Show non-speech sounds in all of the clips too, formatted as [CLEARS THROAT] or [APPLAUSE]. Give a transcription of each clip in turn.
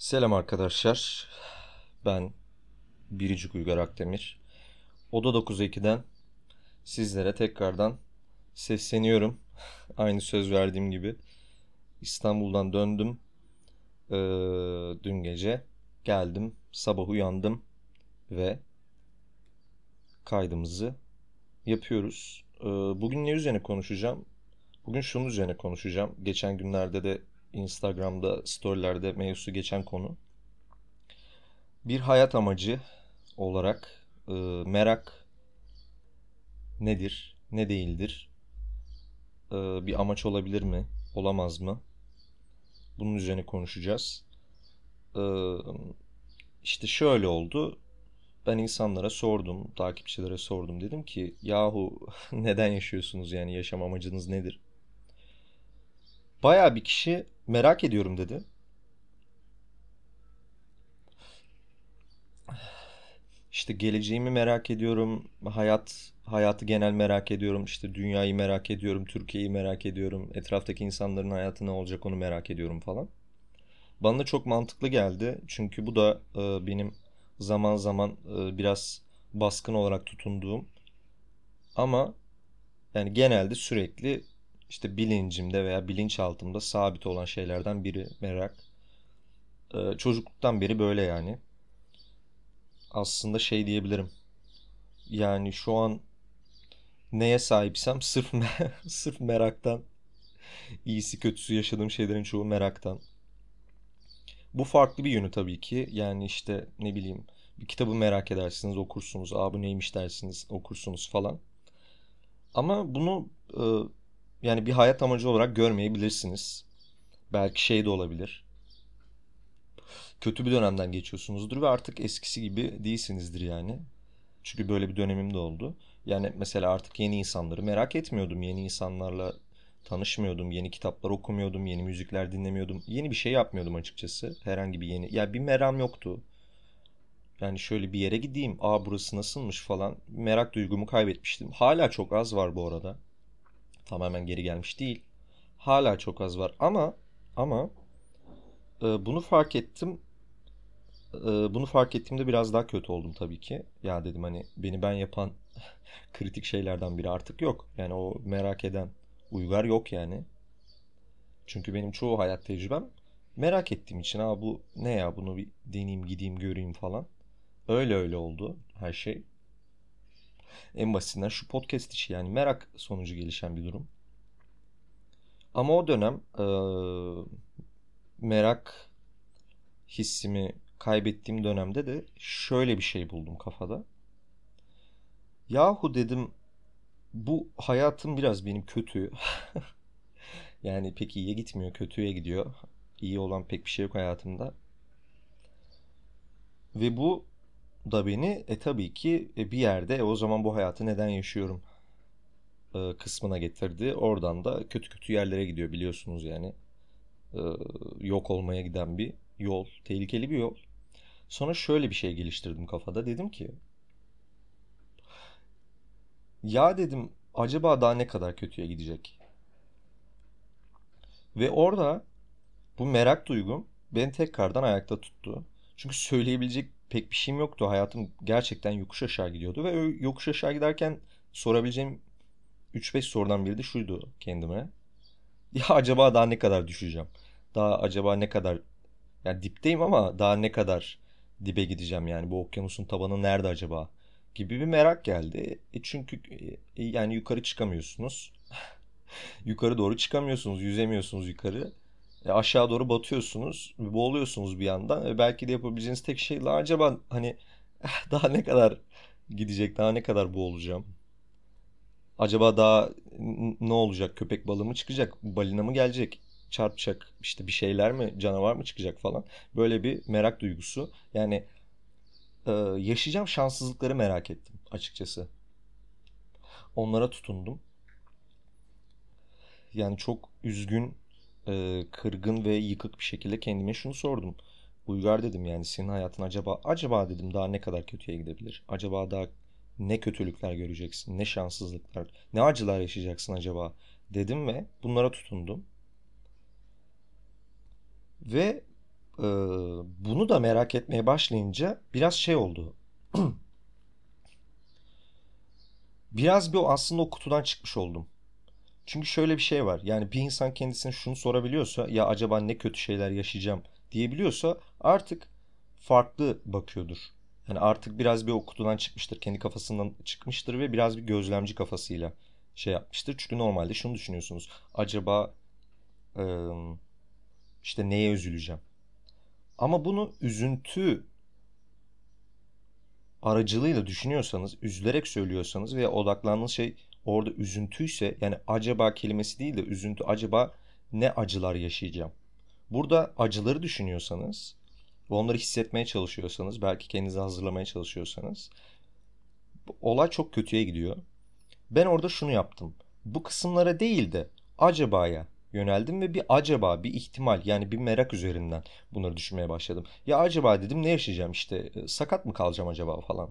Selam arkadaşlar. Ben Biricik Uygar Akdemir. Oda 9.2'den sizlere tekrardan sesleniyorum. [LAUGHS] Aynı söz verdiğim gibi. İstanbul'dan döndüm. Ee, dün gece geldim. Sabah uyandım ve kaydımızı yapıyoruz. Ee, bugün ne üzerine konuşacağım? Bugün şunun üzerine konuşacağım. Geçen günlerde de Instagram'da storylerde mevzusu geçen konu. Bir hayat amacı olarak e, merak nedir, ne değildir? E, bir amaç olabilir mi, olamaz mı? Bunun üzerine konuşacağız. E, işte şöyle oldu. Ben insanlara sordum, takipçilere sordum. Dedim ki yahu [LAUGHS] neden yaşıyorsunuz yani yaşam amacınız nedir? Bayağı bir kişi merak ediyorum dedi. İşte geleceğimi merak ediyorum, hayat hayatı genel merak ediyorum, işte dünyayı merak ediyorum, Türkiye'yi merak ediyorum, etraftaki insanların hayatı ne olacak onu merak ediyorum falan. Bana da çok mantıklı geldi. Çünkü bu da e, benim zaman zaman e, biraz baskın olarak tutunduğum ama yani genelde sürekli işte bilincimde veya bilinçaltımda sabit olan şeylerden biri merak. Ee, çocukluktan beri böyle yani. Aslında şey diyebilirim. Yani şu an neye sahipsem sırf me- [LAUGHS] sırf meraktan. iyisi kötüsü yaşadığım şeylerin çoğu meraktan. Bu farklı bir yönü tabii ki. Yani işte ne bileyim bir kitabı merak edersiniz okursunuz. Aa bu neymiş dersiniz okursunuz falan. Ama bunu e, yani bir hayat amacı olarak görmeyebilirsiniz. Belki şey de olabilir. Kötü bir dönemden geçiyorsunuzdur ve artık eskisi gibi değilsinizdir yani. Çünkü böyle bir dönemim de oldu. Yani mesela artık yeni insanları merak etmiyordum. Yeni insanlarla tanışmıyordum. Yeni kitaplar okumuyordum. Yeni müzikler dinlemiyordum. Yeni bir şey yapmıyordum açıkçası. Herhangi bir yeni. Ya yani bir meram yoktu. Yani şöyle bir yere gideyim. Aa burası nasılmış falan. Merak duygumu kaybetmiştim. Hala çok az var bu arada tamamen geri gelmiş değil. Hala çok az var ama ama e, bunu fark ettim. E, bunu fark ettiğimde biraz daha kötü oldum tabii ki. Ya dedim hani beni ben yapan [LAUGHS] kritik şeylerden biri artık yok. Yani o merak eden uygar yok yani. Çünkü benim çoğu hayat tecrübem merak ettiğim için ha bu ne ya bunu bir deneyeyim gideyim göreyim falan. Öyle öyle oldu her şey. En basitinden şu podcast işi yani merak sonucu gelişen bir durum. Ama o dönem e, merak hissimi kaybettiğim dönemde de şöyle bir şey buldum kafada. Yahu dedim bu hayatım biraz benim kötü. [LAUGHS] yani pek iyiye gitmiyor, kötüye gidiyor. İyi olan pek bir şey yok hayatımda. Ve bu da beni e tabii ki e, bir yerde e, o zaman bu hayatı neden yaşıyorum e, kısmına getirdi. Oradan da kötü kötü yerlere gidiyor biliyorsunuz yani. E, yok olmaya giden bir yol. Tehlikeli bir yol. Sonra şöyle bir şey geliştirdim kafada. Dedim ki ya dedim acaba daha ne kadar kötüye gidecek? Ve orada bu merak duygum beni tekrardan ayakta tuttu. Çünkü söyleyebilecek pek bir şeyim yoktu. Hayatım gerçekten yokuş aşağı gidiyordu ve yokuş aşağı giderken sorabileceğim 3-5 sorudan biri de şuydu kendime. [LAUGHS] Ya acaba daha ne kadar düşeceğim? Daha acaba ne kadar yani dipteyim ama daha ne kadar dibe gideceğim yani bu okyanusun tabanı nerede acaba? gibi bir merak geldi. E çünkü e, yani yukarı çıkamıyorsunuz. [LAUGHS] yukarı doğru çıkamıyorsunuz, yüzemiyorsunuz yukarı. E aşağı doğru batıyorsunuz, boğuluyorsunuz bir yandan. E belki de yapabileceğiniz tek şey la acaba hani daha ne kadar gidecek, daha ne kadar boğulacağım? Acaba daha ne olacak? Köpek balığı mı çıkacak? Balina mı gelecek? Çarpacak işte bir şeyler mi? Canavar mı çıkacak falan. Böyle bir merak duygusu. Yani e, yaşayacağım şanssızlıkları merak ettim açıkçası. Onlara tutundum. Yani çok üzgün, e, kırgın ve yıkık bir şekilde kendime şunu sordum. Uygar dedim yani senin hayatın acaba acaba dedim daha ne kadar kötüye gidebilir? Acaba daha ne kötülükler göreceksin, ne şanssızlıklar, ne acılar yaşayacaksın acaba dedim ve bunlara tutundum. Ve Ee, bunu da merak etmeye başlayınca biraz şey oldu. [CLEARS THROAT] Biraz bir aslında o kutudan çıkmış oldum. Çünkü şöyle bir şey var. Yani bir insan kendisine şunu sorabiliyorsa ya acaba ne kötü şeyler yaşayacağım diyebiliyorsa artık farklı bakıyordur. Yani artık biraz bir o kutudan çıkmıştır. Kendi kafasından çıkmıştır ve biraz bir gözlemci kafasıyla şey yapmıştır. Çünkü normalde şunu düşünüyorsunuz. Acaba ıı, işte neye üzüleceğim? Ama bunu üzüntü aracılığıyla düşünüyorsanız, üzülerek söylüyorsanız veya odaklandığınız şey orada üzüntüyse yani acaba kelimesi değil de üzüntü acaba ne acılar yaşayacağım? Burada acıları düşünüyorsanız ve onları hissetmeye çalışıyorsanız, belki kendinizi hazırlamaya çalışıyorsanız olay çok kötüye gidiyor. Ben orada şunu yaptım. Bu kısımlara değil de acabaya yöneldim ve bir acaba, bir ihtimal yani bir merak üzerinden bunları düşünmeye başladım. Ya acaba dedim ne yaşayacağım işte e, sakat mı kalacağım acaba falan.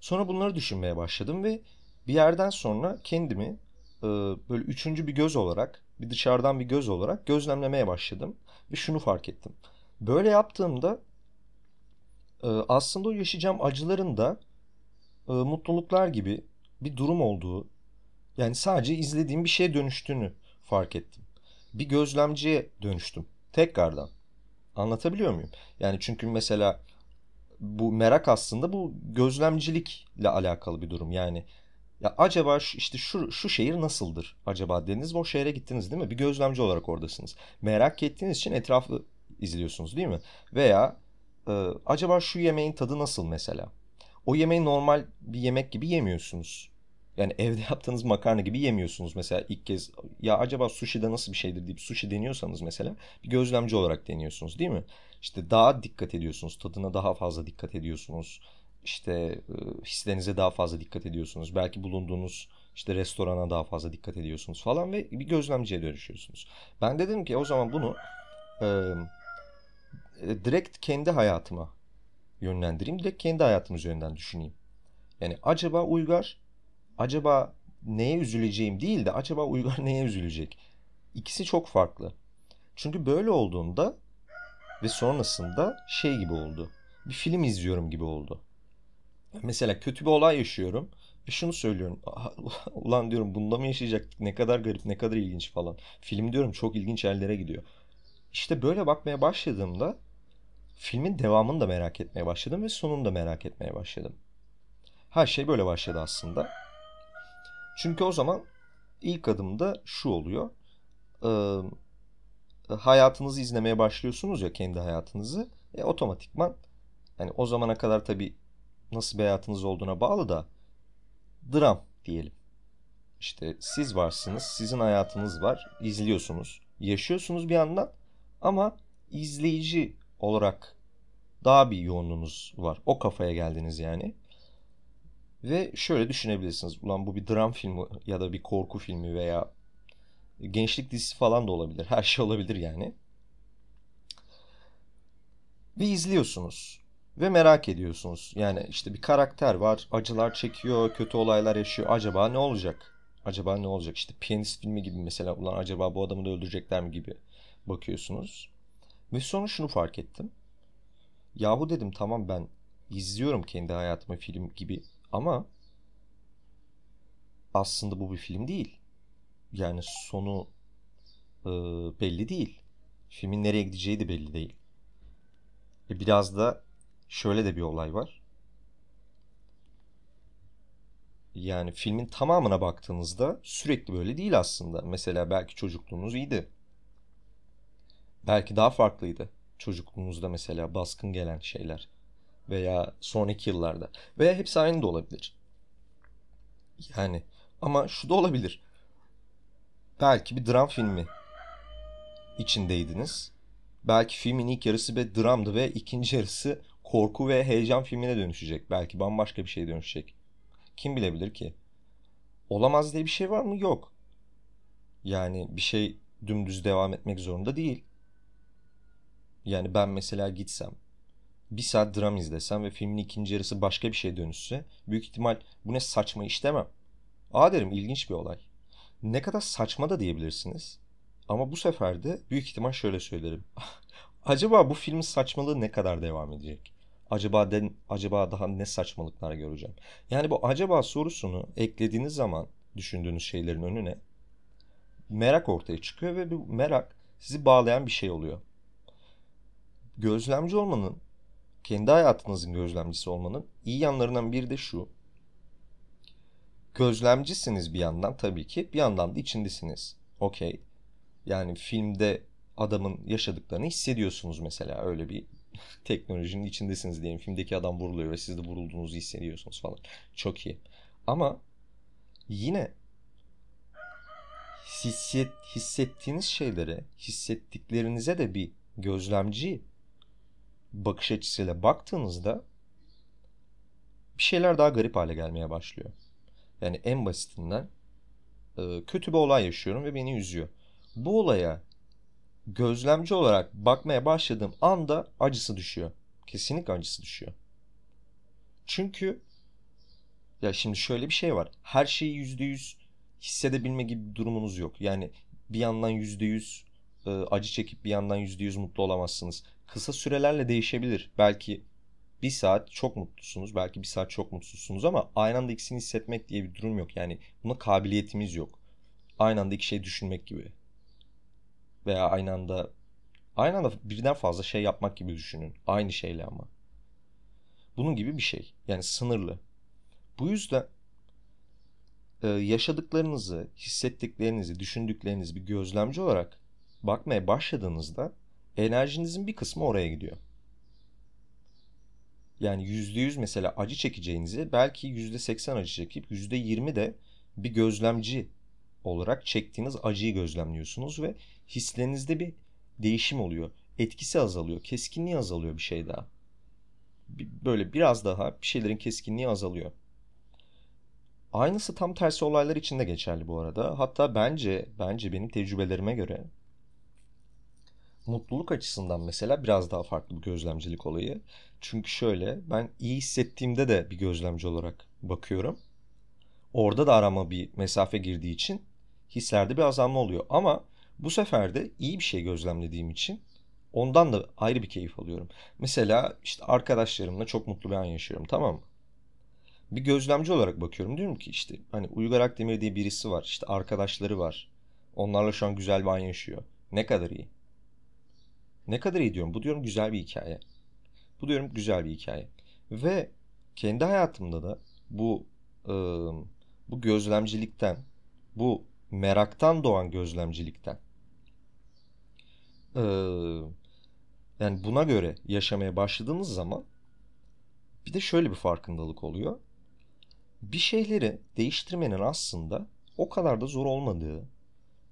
Sonra bunları düşünmeye başladım ve bir yerden sonra kendimi e, böyle üçüncü bir göz olarak, bir dışarıdan bir göz olarak gözlemlemeye başladım ve şunu fark ettim. Böyle yaptığımda e, aslında o yaşayacağım acıların da mutluluklar gibi bir durum olduğu, yani sadece izlediğim bir şeye dönüştüğünü fark ettim bir gözlemciye dönüştüm. Tekrardan. Anlatabiliyor muyum? Yani çünkü mesela bu merak aslında bu gözlemcilikle alakalı bir durum. Yani ya acaba şu, işte şu, şu şehir nasıldır acaba dediniz ve o şehre gittiniz değil mi? Bir gözlemci olarak oradasınız. Merak ettiğiniz için etrafı izliyorsunuz değil mi? Veya e, acaba şu yemeğin tadı nasıl mesela? O yemeği normal bir yemek gibi yemiyorsunuz. Yani [LAUGHS] evde yaptığınız makarna gibi yemiyorsunuz mesela ilk kez. Ya acaba sushi de nasıl bir şeydir deyip sushi deniyorsanız mesela bir gözlemci olarak deniyorsunuz değil mi? İşte daha dikkat ediyorsunuz. Tadına daha fazla dikkat ediyorsunuz. İşte e, hislerinize daha fazla dikkat ediyorsunuz. Belki bulunduğunuz işte restorana daha fazla dikkat ediyorsunuz falan ve bir gözlemciye dönüşüyorsunuz. Ben dedim ki o zaman bunu e, direkt kendi hayatıma yönlendireyim. Direkt kendi hayatım üzerinden düşüneyim. Yani acaba Uygar acaba neye üzüleceğim değil de acaba Uygar [LAUGHS] neye üzülecek? İkisi çok farklı. Çünkü böyle olduğunda ve sonrasında şey gibi oldu. Bir film izliyorum gibi oldu. Mesela kötü bir olay yaşıyorum ve şunu söylüyorum. [LAUGHS] Ulan diyorum bunda mı yaşayacaktık? Ne kadar garip, ne kadar ilginç falan. Film diyorum çok ilginç yerlere gidiyor. İşte böyle bakmaya başladığımda filmin devamını da merak etmeye başladım ve sonunu da merak etmeye başladım. Her şey böyle başladı aslında. Çünkü o zaman ilk adımda şu oluyor. Ee, hayatınızı izlemeye başlıyorsunuz ya kendi hayatınızı. E, otomatikman yani o zamana kadar tabii nasıl bir hayatınız olduğuna bağlı da dram diyelim. İşte siz varsınız, sizin hayatınız var, izliyorsunuz, yaşıyorsunuz bir yandan ama izleyici olarak daha bir yoğunluğunuz var. O kafaya geldiniz yani. Ve şöyle düşünebilirsiniz. Ulan bu bir dram filmi ya da bir korku filmi veya gençlik dizisi falan da olabilir. Her şey olabilir yani. Ve izliyorsunuz. Ve merak ediyorsunuz. Yani işte bir karakter var. Acılar çekiyor. Kötü olaylar yaşıyor. Acaba ne olacak? Acaba ne olacak? İşte piyanist filmi gibi mesela. Ulan acaba bu adamı da öldürecekler mi gibi bakıyorsunuz. Ve sonra şunu fark ettim. Yahu dedim tamam ben izliyorum kendi hayatımı film gibi ama aslında bu bir film değil. Yani sonu e, belli değil. Filmin nereye gideceği de belli değil. E biraz da şöyle de bir olay var. Yani filmin tamamına baktığınızda sürekli böyle değil aslında. Mesela belki çocukluğunuz iyiydi. Belki daha farklıydı. Çocukluğunuzda mesela baskın gelen şeyler veya sonraki yıllarda veya hepsi aynı da olabilir. Yani ama şu da olabilir. Belki bir dram filmi içindeydiniz. Belki filmin ilk yarısı bir dramdı ve ikinci yarısı korku ve heyecan filmine dönüşecek. Belki bambaşka bir şeye dönüşecek. Kim bilebilir ki? Olamaz diye bir şey var mı? Yok. Yani bir şey dümdüz devam etmek zorunda değil. Yani ben mesela gitsem bir saat dram izlesem ve filmin ikinci yarısı başka bir şeye dönüşse büyük ihtimal bu ne saçma iş demem. Aa derim ilginç bir olay. Ne kadar saçma da diyebilirsiniz. Ama bu sefer de büyük ihtimal şöyle söylerim. [LAUGHS] Acaba bu filmin saçmalığı ne kadar devam edecek? Acaba de, acaba daha ne saçmalıklar göreceğim? Yani bu acaba sorusunu eklediğiniz zaman düşündüğünüz şeylerin önüne merak ortaya çıkıyor ve bu merak sizi bağlayan bir şey oluyor. Gözlemci olmanın, kendi hayatınızın gözlemcisi olmanın iyi yanlarından biri de şu. Gözlemcisiniz bir yandan tabii ki, bir yandan da içindesiniz. Okey. Yani filmde adamın yaşadıklarını hissediyorsunuz mesela öyle bir teknolojinin içindesiniz diyelim. Filmdeki adam vuruluyor ve siz de vurulduğunuzu hissediyorsunuz falan. Çok iyi. Ama yine hisset, hissettiğiniz şeylere, hissettiklerinize de bir gözlemci bakış açısıyla baktığınızda bir şeyler daha garip hale gelmeye başlıyor. Yani en basitinden kötü bir olay yaşıyorum ve beni üzüyor. Bu olaya gözlemci olarak bakmaya başladığım anda acısı düşüyor. Kesinlikle acısı düşüyor. Çünkü ya şimdi şöyle bir şey var. Her şeyi yüzde yüz hissedebilme gibi bir durumunuz yok. Yani bir yandan yüzde yüz e, acı çekip bir yandan yüzde yüz mutlu olamazsınız. Kısa sürelerle değişebilir. Belki bir saat çok mutlusunuz. Belki bir saat çok mutsuzsunuz ama aynı anda ikisini hissetmek diye bir durum yok. Yani buna kabiliyetimiz yok. Aynı anda iki şey düşünmek gibi veya aynı anda aynı anda birden fazla şey yapmak gibi düşünün. Aynı şeyle ama. Bunun gibi bir şey. Yani sınırlı. Bu yüzden e, yaşadıklarınızı, hissettiklerinizi, düşündüklerinizi bir gözlemci olarak bakmaya başladığınızda enerjinizin bir kısmı oraya gidiyor. Yani yüzde yüz mesela acı çekeceğinizi belki yüzde seksen acı çekip yüzde yirmi de bir gözlemci olarak çektiğiniz acıyı gözlemliyorsunuz ve hislerinizde bir değişim oluyor. Etkisi azalıyor, keskinliği azalıyor bir şey daha. Böyle biraz daha bir şeylerin keskinliği azalıyor. Aynısı tam tersi olaylar için de geçerli bu arada. Hatta bence bence benim tecrübelerime göre mutluluk açısından mesela biraz daha farklı bir gözlemcilik olayı. Çünkü şöyle ben iyi hissettiğimde de bir gözlemci olarak bakıyorum. Orada da arama bir mesafe girdiği için hislerde bir azalma oluyor. Ama bu sefer de iyi bir şey gözlemlediğim için ondan da ayrı bir keyif alıyorum. Mesela işte arkadaşlarımla çok mutlu bir an yaşıyorum tamam mı? Bir gözlemci olarak bakıyorum diyorum ki işte hani Uygar Akdemir diye birisi var. işte arkadaşları var. Onlarla şu an güzel bir an yaşıyor. Ne kadar iyi. Ne kadar iyi diyorum. Bu diyorum güzel bir hikaye. Bu diyorum güzel bir hikaye. Ve kendi hayatımda da bu ıı, bu gözlemcilikten, bu meraktan doğan gözlemcilikten ee, yani buna göre yaşamaya başladığınız zaman bir de şöyle bir farkındalık oluyor. Bir şeyleri değiştirmenin aslında o kadar da zor olmadığı,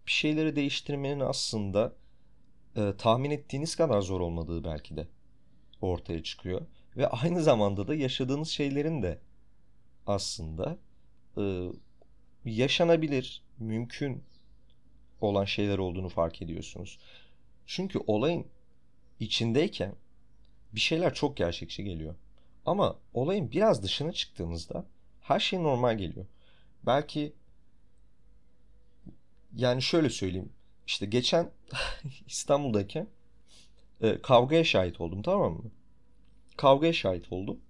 bir şeyleri değiştirmenin aslında e, tahmin ettiğiniz kadar zor olmadığı belki de ortaya çıkıyor. Ve aynı zamanda da yaşadığınız şeylerin de aslında e, yaşanabilir, mümkün olan şeyler olduğunu fark ediyorsunuz. Çünkü olayın içindeyken bir şeyler çok gerçekçi geliyor. Ama olayın biraz dışına çıktığınızda her şey normal geliyor. Belki yani şöyle söyleyeyim. İşte geçen [LAUGHS] İstanbul'dayken e, kavgaya şahit oldum tamam mı? Kavgaya şahit oldum.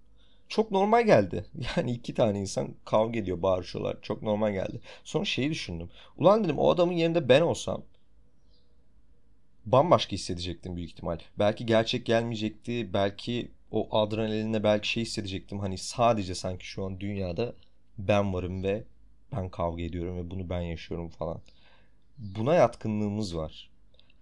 Çok normal geldi. [LAUGHS] Yani iki tane insan kavga ediyor, bağırışıyorlar. Çok normal geldi. Sonra şeyi düşündüm. Ulan dedim o adamın yerinde ben olsam bambaşka hissedecektim büyük ihtimal. Belki gerçek gelmeyecekti. Belki o adrenalinle belki şey hissedecektim. Hani sadece sanki şu an dünyada ben varım ve ben kavga ediyorum ve bunu ben yaşıyorum falan. Buna yatkınlığımız var.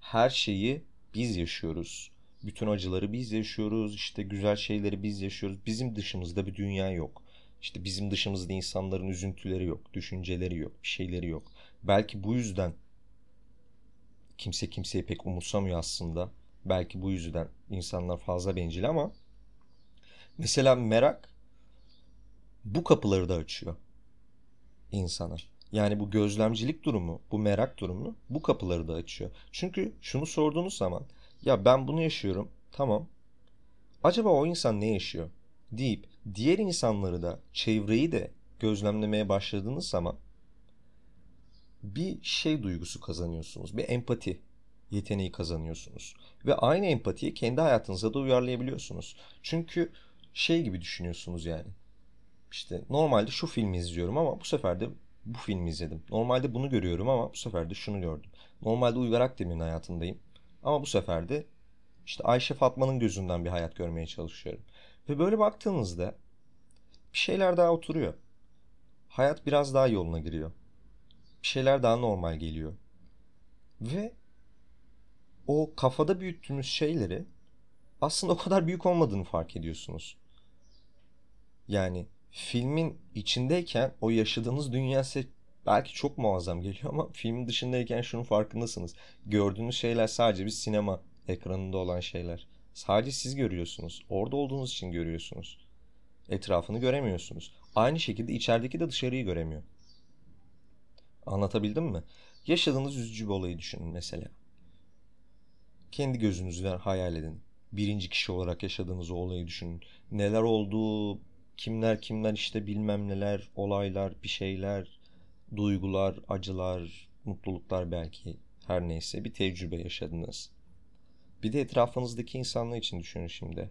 Her şeyi biz yaşıyoruz. Bütün acıları biz yaşıyoruz. İşte güzel şeyleri biz yaşıyoruz. Bizim dışımızda bir dünya yok. İşte bizim dışımızda insanların üzüntüleri yok, düşünceleri yok, bir şeyleri yok. Belki bu yüzden kimse kimseyi pek umursamıyor aslında. Belki bu yüzden insanlar fazla bencil ama mesela merak bu kapıları da açıyor insana. Yani bu gözlemcilik durumu, bu merak durumu bu kapıları da açıyor. Çünkü şunu sorduğunuz zaman ya ben bunu yaşıyorum tamam. Acaba o insan ne yaşıyor? deyip diğer insanları da çevreyi de gözlemlemeye başladığınız zaman bir şey duygusu kazanıyorsunuz. Bir empati yeteneği kazanıyorsunuz. Ve aynı empatiyi kendi hayatınıza da uyarlayabiliyorsunuz. Çünkü şey gibi düşünüyorsunuz yani. İşte normalde şu filmi izliyorum ama bu sefer de bu filmi izledim. Normalde bunu görüyorum ama bu sefer de şunu gördüm. Normalde Uygar Akdem'in hayatındayım. Ama bu sefer de işte Ayşe Fatma'nın gözünden bir hayat görmeye çalışıyorum. Ve böyle baktığınızda bir şeyler daha oturuyor. Hayat biraz daha yoluna giriyor. Bir şeyler daha normal geliyor. Ve o kafada büyüttüğünüz şeyleri aslında o kadar büyük olmadığını fark ediyorsunuz. Yani filmin içindeyken o yaşadığınız dünya size belki çok muazzam geliyor ama filmin dışındayken şunun farkındasınız. Gördüğünüz şeyler sadece bir sinema ekranında olan şeyler. Sadece siz görüyorsunuz. Orada olduğunuz için görüyorsunuz. Etrafını göremiyorsunuz. Aynı şekilde içerideki de dışarıyı göremiyor. Anlatabildim mi? Yaşadığınız üzücü bir olayı düşünün mesela. Kendi gözünüzden hayal edin. Birinci kişi olarak yaşadığınız o olayı düşünün. Neler oldu, kimler kimler işte bilmem neler, olaylar, bir şeyler, duygular, acılar, mutluluklar belki her neyse bir tecrübe yaşadınız. Bir de etrafınızdaki insanlar için düşünün şimdi.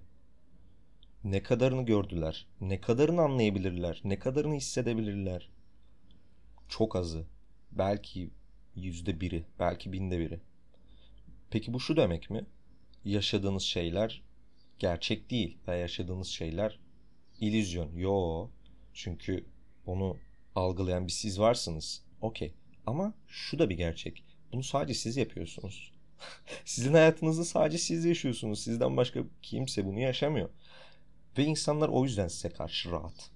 Ne kadarını gördüler, ne kadarını anlayabilirler, ne kadarını hissedebilirler. Çok azı. Belki yüzde biri, belki binde biri. Peki bu şu demek mi? Yaşadığınız şeyler gerçek değil ve yaşadığınız şeyler illüzyon. Yo. Çünkü onu algılayan bir siz varsınız. Okey. Ama şu da bir gerçek. Bunu sadece siz yapıyorsunuz. [LAUGHS] Sizin hayatınızda sadece siz yaşıyorsunuz. Sizden başka kimse bunu yaşamıyor. Ve insanlar o yüzden size karşı rahat.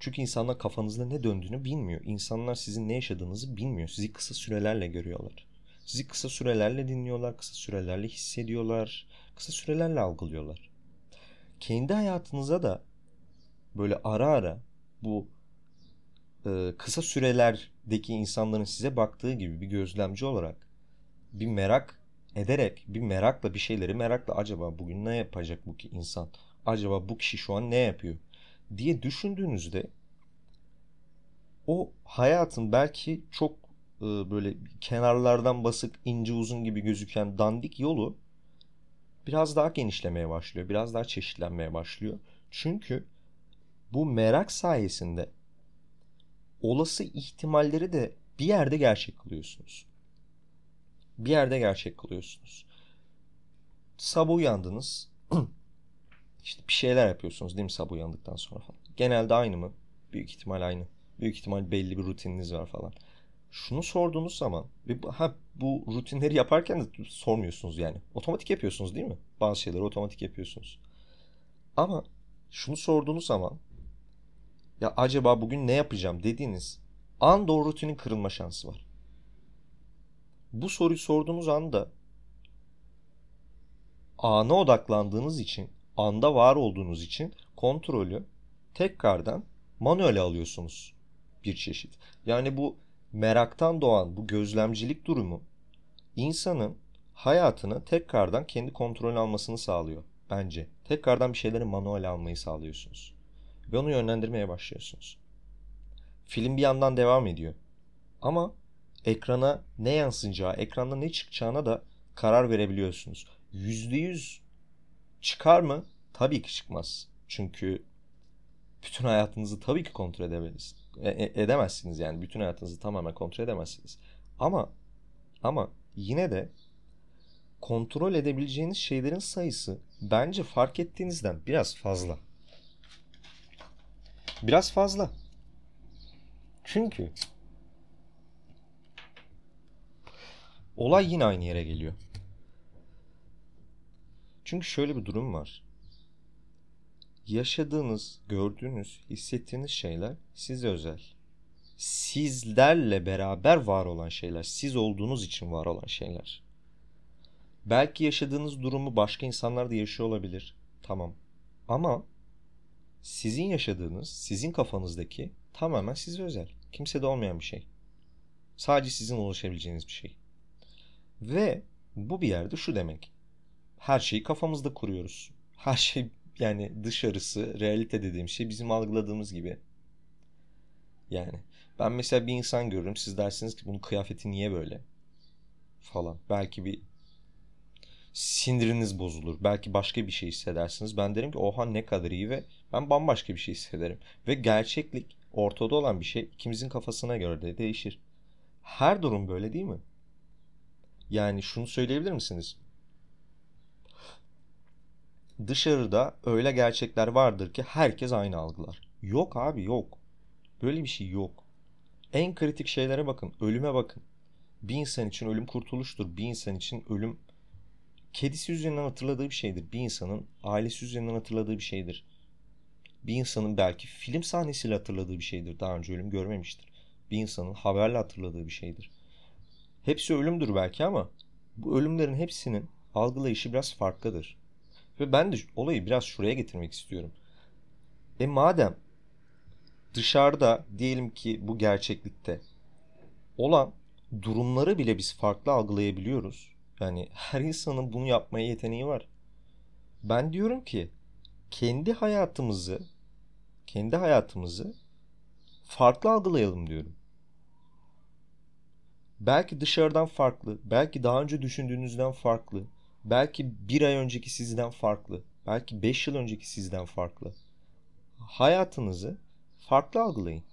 Çünkü insanlar kafanızda ne döndüğünü bilmiyor. İnsanlar sizin ne yaşadığınızı bilmiyor. Sizi kısa sürelerle görüyorlar. Sizi kısa sürelerle dinliyorlar, kısa sürelerle hissediyorlar, kısa sürelerle algılıyorlar. Kendi hayatınıza da böyle ara ara bu e, kısa sürelerdeki insanların size baktığı gibi bir gözlemci olarak bir merak ederek bir merakla bir şeyleri merakla acaba bugün ne yapacak bu ki insan? Acaba bu kişi şu an ne yapıyor? Diye düşündüğünüzde o hayatın belki çok e, böyle kenarlardan basık ince uzun gibi gözüken dandik yolu biraz daha genişlemeye başlıyor. Biraz daha çeşitlenmeye başlıyor. Çünkü bu merak sayesinde olası ihtimalleri de bir yerde gerçek kılıyorsunuz. Bir yerde gerçek kılıyorsunuz. Sabah uyandınız. [CLEARS THROAT] işte bir şeyler yapıyorsunuz değil mi sabah uyandıktan sonra falan. Genelde aynı mı? Büyük ihtimal aynı. Büyük ihtimal belli bir rutininiz var falan. Şunu sorduğunuz zaman ha bu rutinleri yaparken de sormuyorsunuz yani. Otomatik yapıyorsunuz değil mi? Bazı şeyleri otomatik yapıyorsunuz. Ama şunu sorduğunuz zaman ya acaba bugün ne yapacağım dediğiniz anda o rutinin kırılma şansı var. Bu soruyu sorduğunuz anda ana odaklandığınız için, anda var olduğunuz için kontrolü tekrardan manuele alıyorsunuz bir çeşit. Yani bu meraktan doğan bu gözlemcilik durumu insanın hayatını tekrardan kendi kontrolünü almasını sağlıyor bence. Tekrardan bir şeyleri manuel almayı sağlıyorsunuz ve onu yönlendirmeye başlıyorsunuz. Film bir yandan devam ediyor. Ama ekrana ne yansınacağı, ekranda ne çıkacağına da karar verebiliyorsunuz. %100 çıkar mı? Tabii ki çıkmaz. Çünkü bütün hayatınızı tabii ki kontrol edebiliriz. E, e, edemezsiniz yani. Bütün hayatınızı tamamen kontrol edemezsiniz. Ama ama yine de kontrol edebileceğiniz şeylerin sayısı bence fark ettiğinizden biraz fazla. Biraz fazla. Çünkü olay yine aynı yere geliyor. Çünkü şöyle bir durum var. Yaşadığınız, gördüğünüz, hissettiğiniz şeyler size özel. Sizlerle beraber var olan şeyler, siz olduğunuz için var olan şeyler. Belki yaşadığınız durumu başka insanlar da yaşıyor olabilir. Tamam. Ama sizin yaşadığınız, sizin kafanızdaki tamamen size özel. Kimsede olmayan bir şey. Sadece sizin ulaşabileceğiniz bir şey. Ve bu bir yerde şu demek. Her şeyi kafamızda kuruyoruz. Her şey yani dışarısı, realite dediğim şey bizim algıladığımız gibi. Yani ben mesela bir insan görürüm. Siz dersiniz ki bunun kıyafeti niye böyle? falan. Belki bir siniriniz bozulur. Belki başka bir şey hissedersiniz. Ben derim ki oha ne kadar iyi ve ben bambaşka bir şey hissederim. Ve gerçeklik ortada olan bir şey ikimizin kafasına göre de değişir. Her durum böyle değil mi? Yani şunu söyleyebilir misiniz? Dışarıda öyle gerçekler vardır ki herkes aynı algılar. Yok abi yok. Böyle bir şey yok. En kritik şeylere bakın. Ölüme bakın. Bir insan için ölüm kurtuluştur. Bir insan için ölüm kedisi üzerinden hatırladığı bir şeydir. Bir insanın ailesi üzerinden hatırladığı bir şeydir. Bir insanın belki film sahnesiyle hatırladığı bir şeydir. Daha önce ölüm görmemiştir. Bir insanın haberle hatırladığı bir şeydir. Hepsi ölümdür belki ama bu ölümlerin hepsinin algılayışı biraz farklıdır. Ve ben de olayı biraz şuraya getirmek istiyorum. E madem dışarıda diyelim ki bu gerçeklikte olan durumları bile biz farklı algılayabiliyoruz. Yani her insanın bunu yapmaya yeteneği var. Ben diyorum ki kendi hayatımızı kendi hayatımızı farklı algılayalım diyorum. Belki dışarıdan farklı, belki daha önce düşündüğünüzden farklı, belki bir ay önceki sizden farklı, belki beş yıl önceki sizden farklı. Hayatınızı farklı algılayın.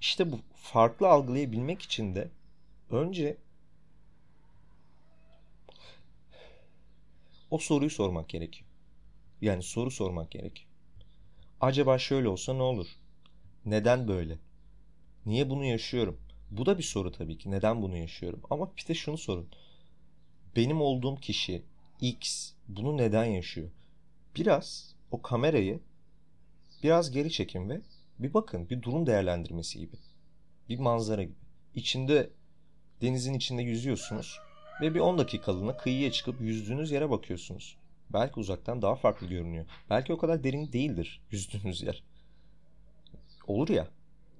İşte bu farklı algılayabilmek için de önce o soruyu sormak gerekiyor. Yani soru sormak gerekiyor. Acaba şöyle olsa ne olur? Neden böyle? Niye bunu yaşıyorum? Bu da bir soru tabii ki. Neden bunu yaşıyorum? Ama bir de şunu sorun. Benim olduğum kişi X bunu neden yaşıyor? Biraz o kamerayı biraz geri çekin ve bir bakın. Bir durum değerlendirmesi gibi. Bir manzara gibi. İçinde denizin içinde yüzüyorsunuz ve bir 10 dakikalığına kıyıya çıkıp yüzdüğünüz yere bakıyorsunuz. Belki uzaktan daha farklı görünüyor. Belki o kadar derin değildir yüzdüğünüz yer. Olur ya.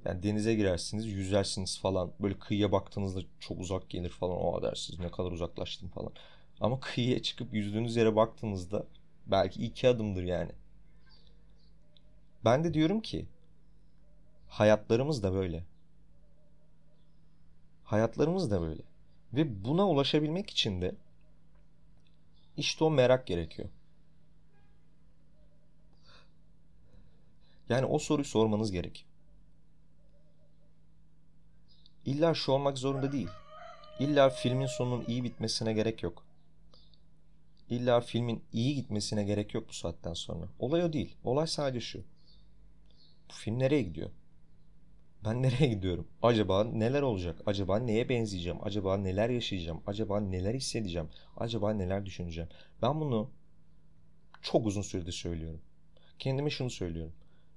Yani denize girersiniz, yüzersiniz falan. Böyle kıyıya baktığınızda çok uzak gelir falan. O dersiniz ne kadar uzaklaştım falan. Ama kıyıya çıkıp yüzdüğünüz yere baktığınızda belki iki adımdır yani. Ben de diyorum ki hayatlarımız da böyle. Hayatlarımız da böyle. Ve buna ulaşabilmek için de işte o merak gerekiyor. Yani o soruyu sormanız gerek. İlla şu olmak zorunda değil. İlla filmin sonunun iyi bitmesine gerek yok. İlla filmin iyi gitmesine gerek yok bu saatten sonra. Olay o değil. Olay sadece şu. Bu film nereye gidiyor? Ben [LAUGHS] nereye gidiyorum? Acaba neler olacak? Acaba neye benzeyeceğim? Acaba neler yaşayacağım? Acaba neler hissedeceğim? Acaba neler düşüneceğim? Ben bunu çok uzun süredir söylüyorum. Kendime şunu söylüyorum.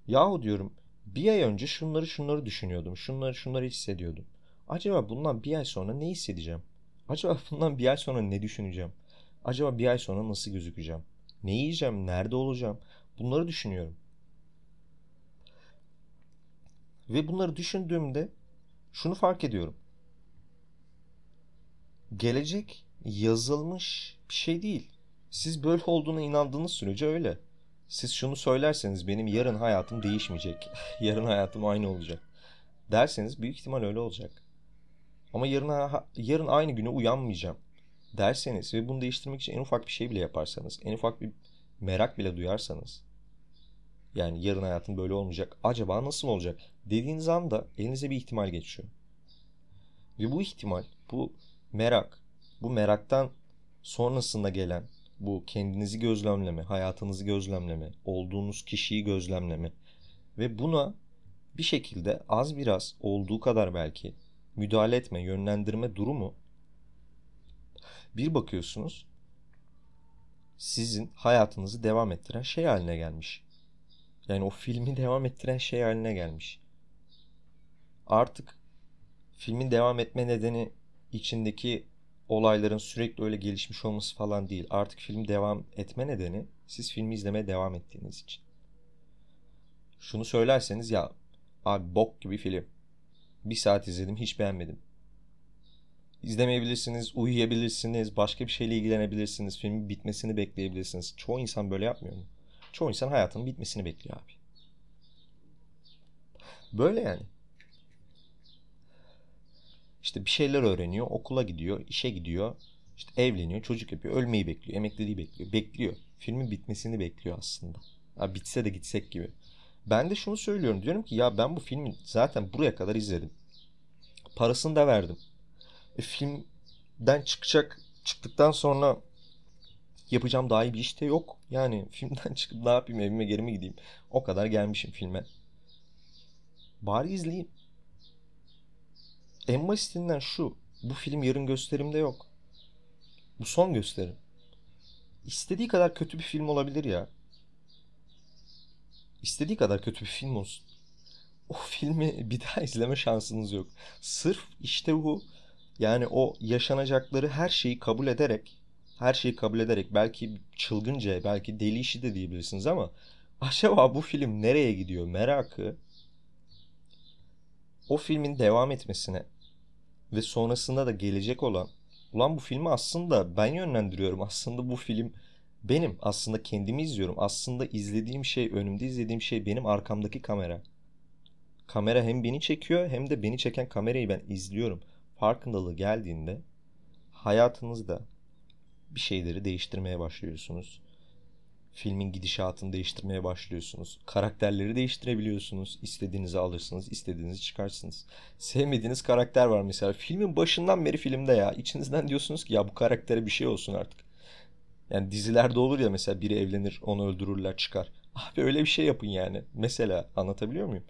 Yahu diyorum bir ay önce şunları şunları düşünüyordum. Şunları şunları hissediyordum. Acaba bundan bir ay sonra ne hissedeceğim? Acaba bundan bir ay sonra ne düşüneceğim? Acaba bir ay sonra nasıl gözükeceğim? Ne yiyeceğim? Nerede olacağım? Bunları düşünüyorum. Ve bunları düşündüğümde şunu fark ediyorum. Gelecek yazılmış bir şey değil. Siz böyle olduğuna inandığınız sürece öyle. Siz şunu söylerseniz benim yarın hayatım değişmeyecek. [LAUGHS] yarın hayatım aynı olacak. Derseniz büyük ihtimal öyle olacak. Ama yarın yarın aynı güne uyanmayacağım derseniz ve bunu değiştirmek için en ufak bir şey bile yaparsanız, en ufak bir merak bile duyarsanız yani yarın hayatım böyle olmayacak. Acaba nasıl olacak? Dediğiniz anda elinize bir ihtimal geçiyor. Ve bu ihtimal, bu merak, bu meraktan sonrasında gelen bu kendinizi gözlemleme, hayatınızı gözlemleme, olduğunuz kişiyi gözlemleme ve buna bir şekilde az biraz olduğu kadar belki müdahale etme, yönlendirme durumu bir bakıyorsunuz sizin hayatınızı devam ettiren şey haline gelmiş. Yani o filmi [LAUGHS] devam ettiren şey haline gelmiş. Artık filmin devam etme nedeni içindeki olayların sürekli öyle gelişmiş olması falan değil. Artık film devam etme nedeni siz filmi izlemeye devam ettiğiniz için. Şunu söylerseniz ya abi bok gibi film. Bir saat izledim hiç beğenmedim. İzlemeyebilirsiniz, uyuyabilirsiniz, başka bir şeyle ilgilenebilirsiniz, filmin bitmesini bekleyebilirsiniz. Çoğu insan böyle yapmıyor mu? Çoğu insan hayatının bitmesini bekliyor abi. Böyle yani. İşte bir şeyler öğreniyor, okula gidiyor, işe gidiyor, işte evleniyor, çocuk yapıyor, ölmeyi bekliyor, emekliliği bekliyor. Bekliyor. Filmin bitmesini bekliyor aslında. Ha, bitse de gitsek gibi. Ben de şunu söylüyorum. Diyorum ki ya ben bu filmi zaten buraya kadar izledim. Parasını da verdim. E, filmden çıkacak çıktıktan sonra yapacağım daha iyi bir iş de yok. Yani [LAUGHS] filmden çıkıp ne yapayım evime geri mi gideyim? O kadar gelmişim filme. Bari izleyeyim. En basitinden şu. Bu film yarın gösterimde yok. Bu son gösterim. İstediği kadar kötü bir film olabilir ya. İstediği kadar kötü bir film olsun. O filmi [LAUGHS] bir daha izleme şansınız yok. Sırf işte bu yani o yaşanacakları her şeyi kabul ederek her şeyi kabul ederek belki çılgınca belki deli işi de diyebilirsiniz ama [LAUGHS] acaba bu film nereye gidiyor merakı o filmin devam etmesine ve sonrasında da gelecek olan ulan bu filmi aslında ben yönlendiriyorum aslında bu film benim aslında kendimi izliyorum aslında izlediğim şey önümde izlediğim şey benim arkamdaki kamera kamera hem beni çekiyor hem de beni çeken kamerayı ben izliyorum farkındalığı geldiğinde hayatınızda bir şeyleri değiştirmeye başlıyorsunuz. Filmin gidişatını değiştirmeye başlıyorsunuz. Karakterleri değiştirebiliyorsunuz. İstediğinizi alırsınız, istediğinizi çıkarsınız. Sevmediğiniz karakter var mesela. Filmin başından beri filmde ya. İçinizden diyorsunuz ki ya bu karaktere bir şey olsun artık. Yani dizilerde olur ya mesela biri evlenir, onu öldürürler, çıkar. Abi öyle bir şey yapın yani. Mesela anlatabiliyor muyum?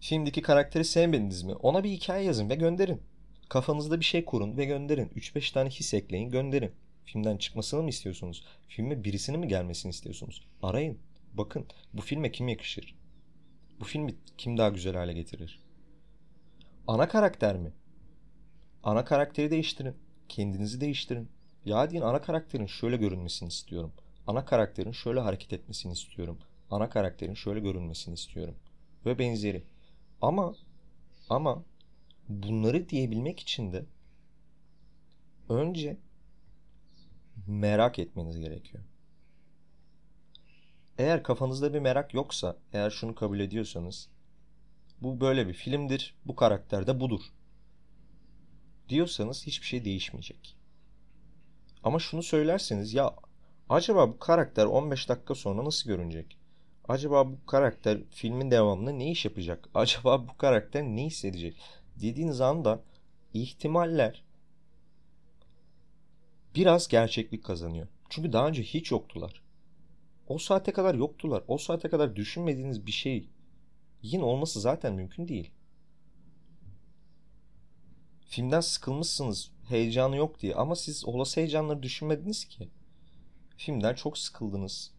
Filmdeki karakteri sevmediniz mi? Ona bir hikaye yazın ve gönderin. Kafanızda bir şey kurun ve gönderin. 3-5 tane his ekleyin gönderin. Filmden çıkmasını mı istiyorsunuz? Filme birisinin mi gelmesini istiyorsunuz? Arayın. Bakın bu filme kim yakışır? Bu filmi kim daha güzel hale getirir? Ana karakter mi? Ana karakteri değiştirin. Kendinizi değiştirin. Ya deyin ana karakterin şöyle görünmesini istiyorum. Ana karakterin şöyle hareket etmesini istiyorum. Ana karakterin şöyle görünmesini istiyorum. Ve benzeri. Ama ama bunları diyebilmek için de önce merak etmeniz gerekiyor. Eğer kafanızda bir merak yoksa, eğer şunu kabul ediyorsanız bu böyle bir filmdir, bu karakter de budur diyorsanız hiçbir şey değişmeyecek. Ama şunu söylerseniz ya acaba bu karakter 15 dakika sonra nasıl görünecek? Acaba bu karakter filmin devamında ne iş yapacak? [LAUGHS] Acaba bu karakter ne hissedecek? dediğiniz anda ihtimaller biraz gerçeklik kazanıyor. Çünkü daha önce hiç yoktular. O saate kadar yoktular. O saate kadar düşünmediğiniz bir şey yine olması zaten mümkün değil. Filmden sıkılmışsınız, heyecanı yok diye ama siz olası heyecanları düşünmediniz ki. Filmden çok sıkıldınız.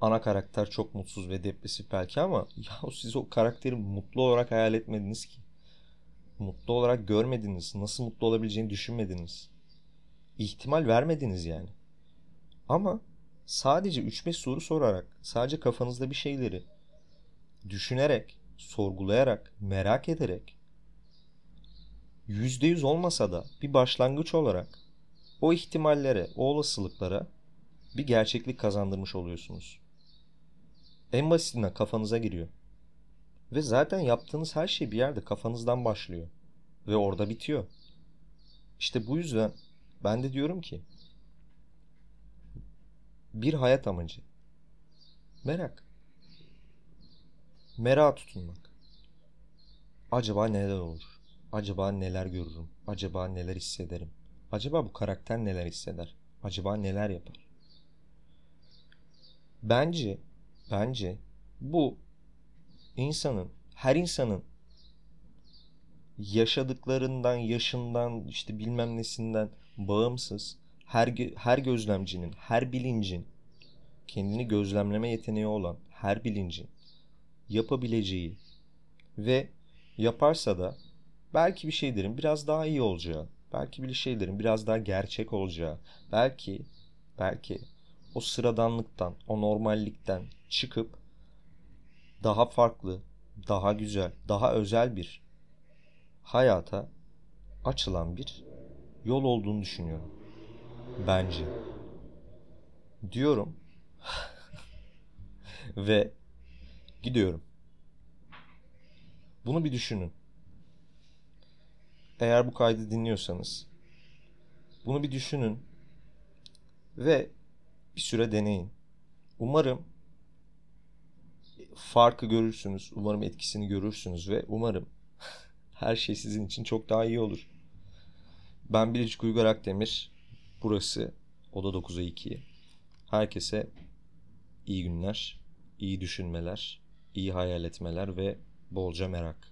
Ana karakter çok mutsuz ve depresif belki ama [LAUGHS] ya siz o karakteri mutlu olarak hayal etmediniz ki mutlu olarak görmediniz. Nasıl mutlu olabileceğini düşünmediniz. İhtimal vermediniz yani. Ama sadece 3-5 soru sorarak, sadece kafanızda bir şeyleri düşünerek, sorgulayarak, merak ederek %100 olmasa da bir başlangıç olarak o ihtimallere, o olasılıklara bir gerçeklik kazandırmış oluyorsunuz. En basitinden kafanıza giriyor. Ve zaten yaptığınız her şey bir yerde kafanızdan başlıyor. Ve orada bitiyor. İşte bu yüzden ben de diyorum ki bir hayat amacı. Merak. Merak tutunmak. Acaba neler olur? Acaba neler görürüm? Acaba neler hissederim? Acaba bu karakter neler hisseder? Acaba neler yapar? Bence, bence bu insanın, her insanın yaşadıklarından, yaşından, işte bilmem nesinden bağımsız her her gözlemcinin, her bilincin kendini gözlemleme yeteneği olan her bilincin yapabileceği ve yaparsa da belki bir şeylerin biraz daha iyi olacağı, belki bir şeylerin biraz daha gerçek olacağı, belki belki o sıradanlıktan, o normallikten çıkıp daha farklı, daha güzel, daha özel bir hayata açılan bir yol olduğunu düşünüyorum. Bence. Diyorum. [LAUGHS] Ve gidiyorum. Bunu bir düşünün. Eğer bu kaydı dinliyorsanız bunu bir düşünün ve bir süre deneyin. Umarım farkı görürsünüz. Umarım etkisini görürsünüz ve umarım [LAUGHS] her şey sizin için çok daha iyi olur. Ben Biricik Uygar Akdemir. Burası Oda 9'a 2. Herkese iyi günler, iyi düşünmeler, iyi hayal etmeler ve bolca merak.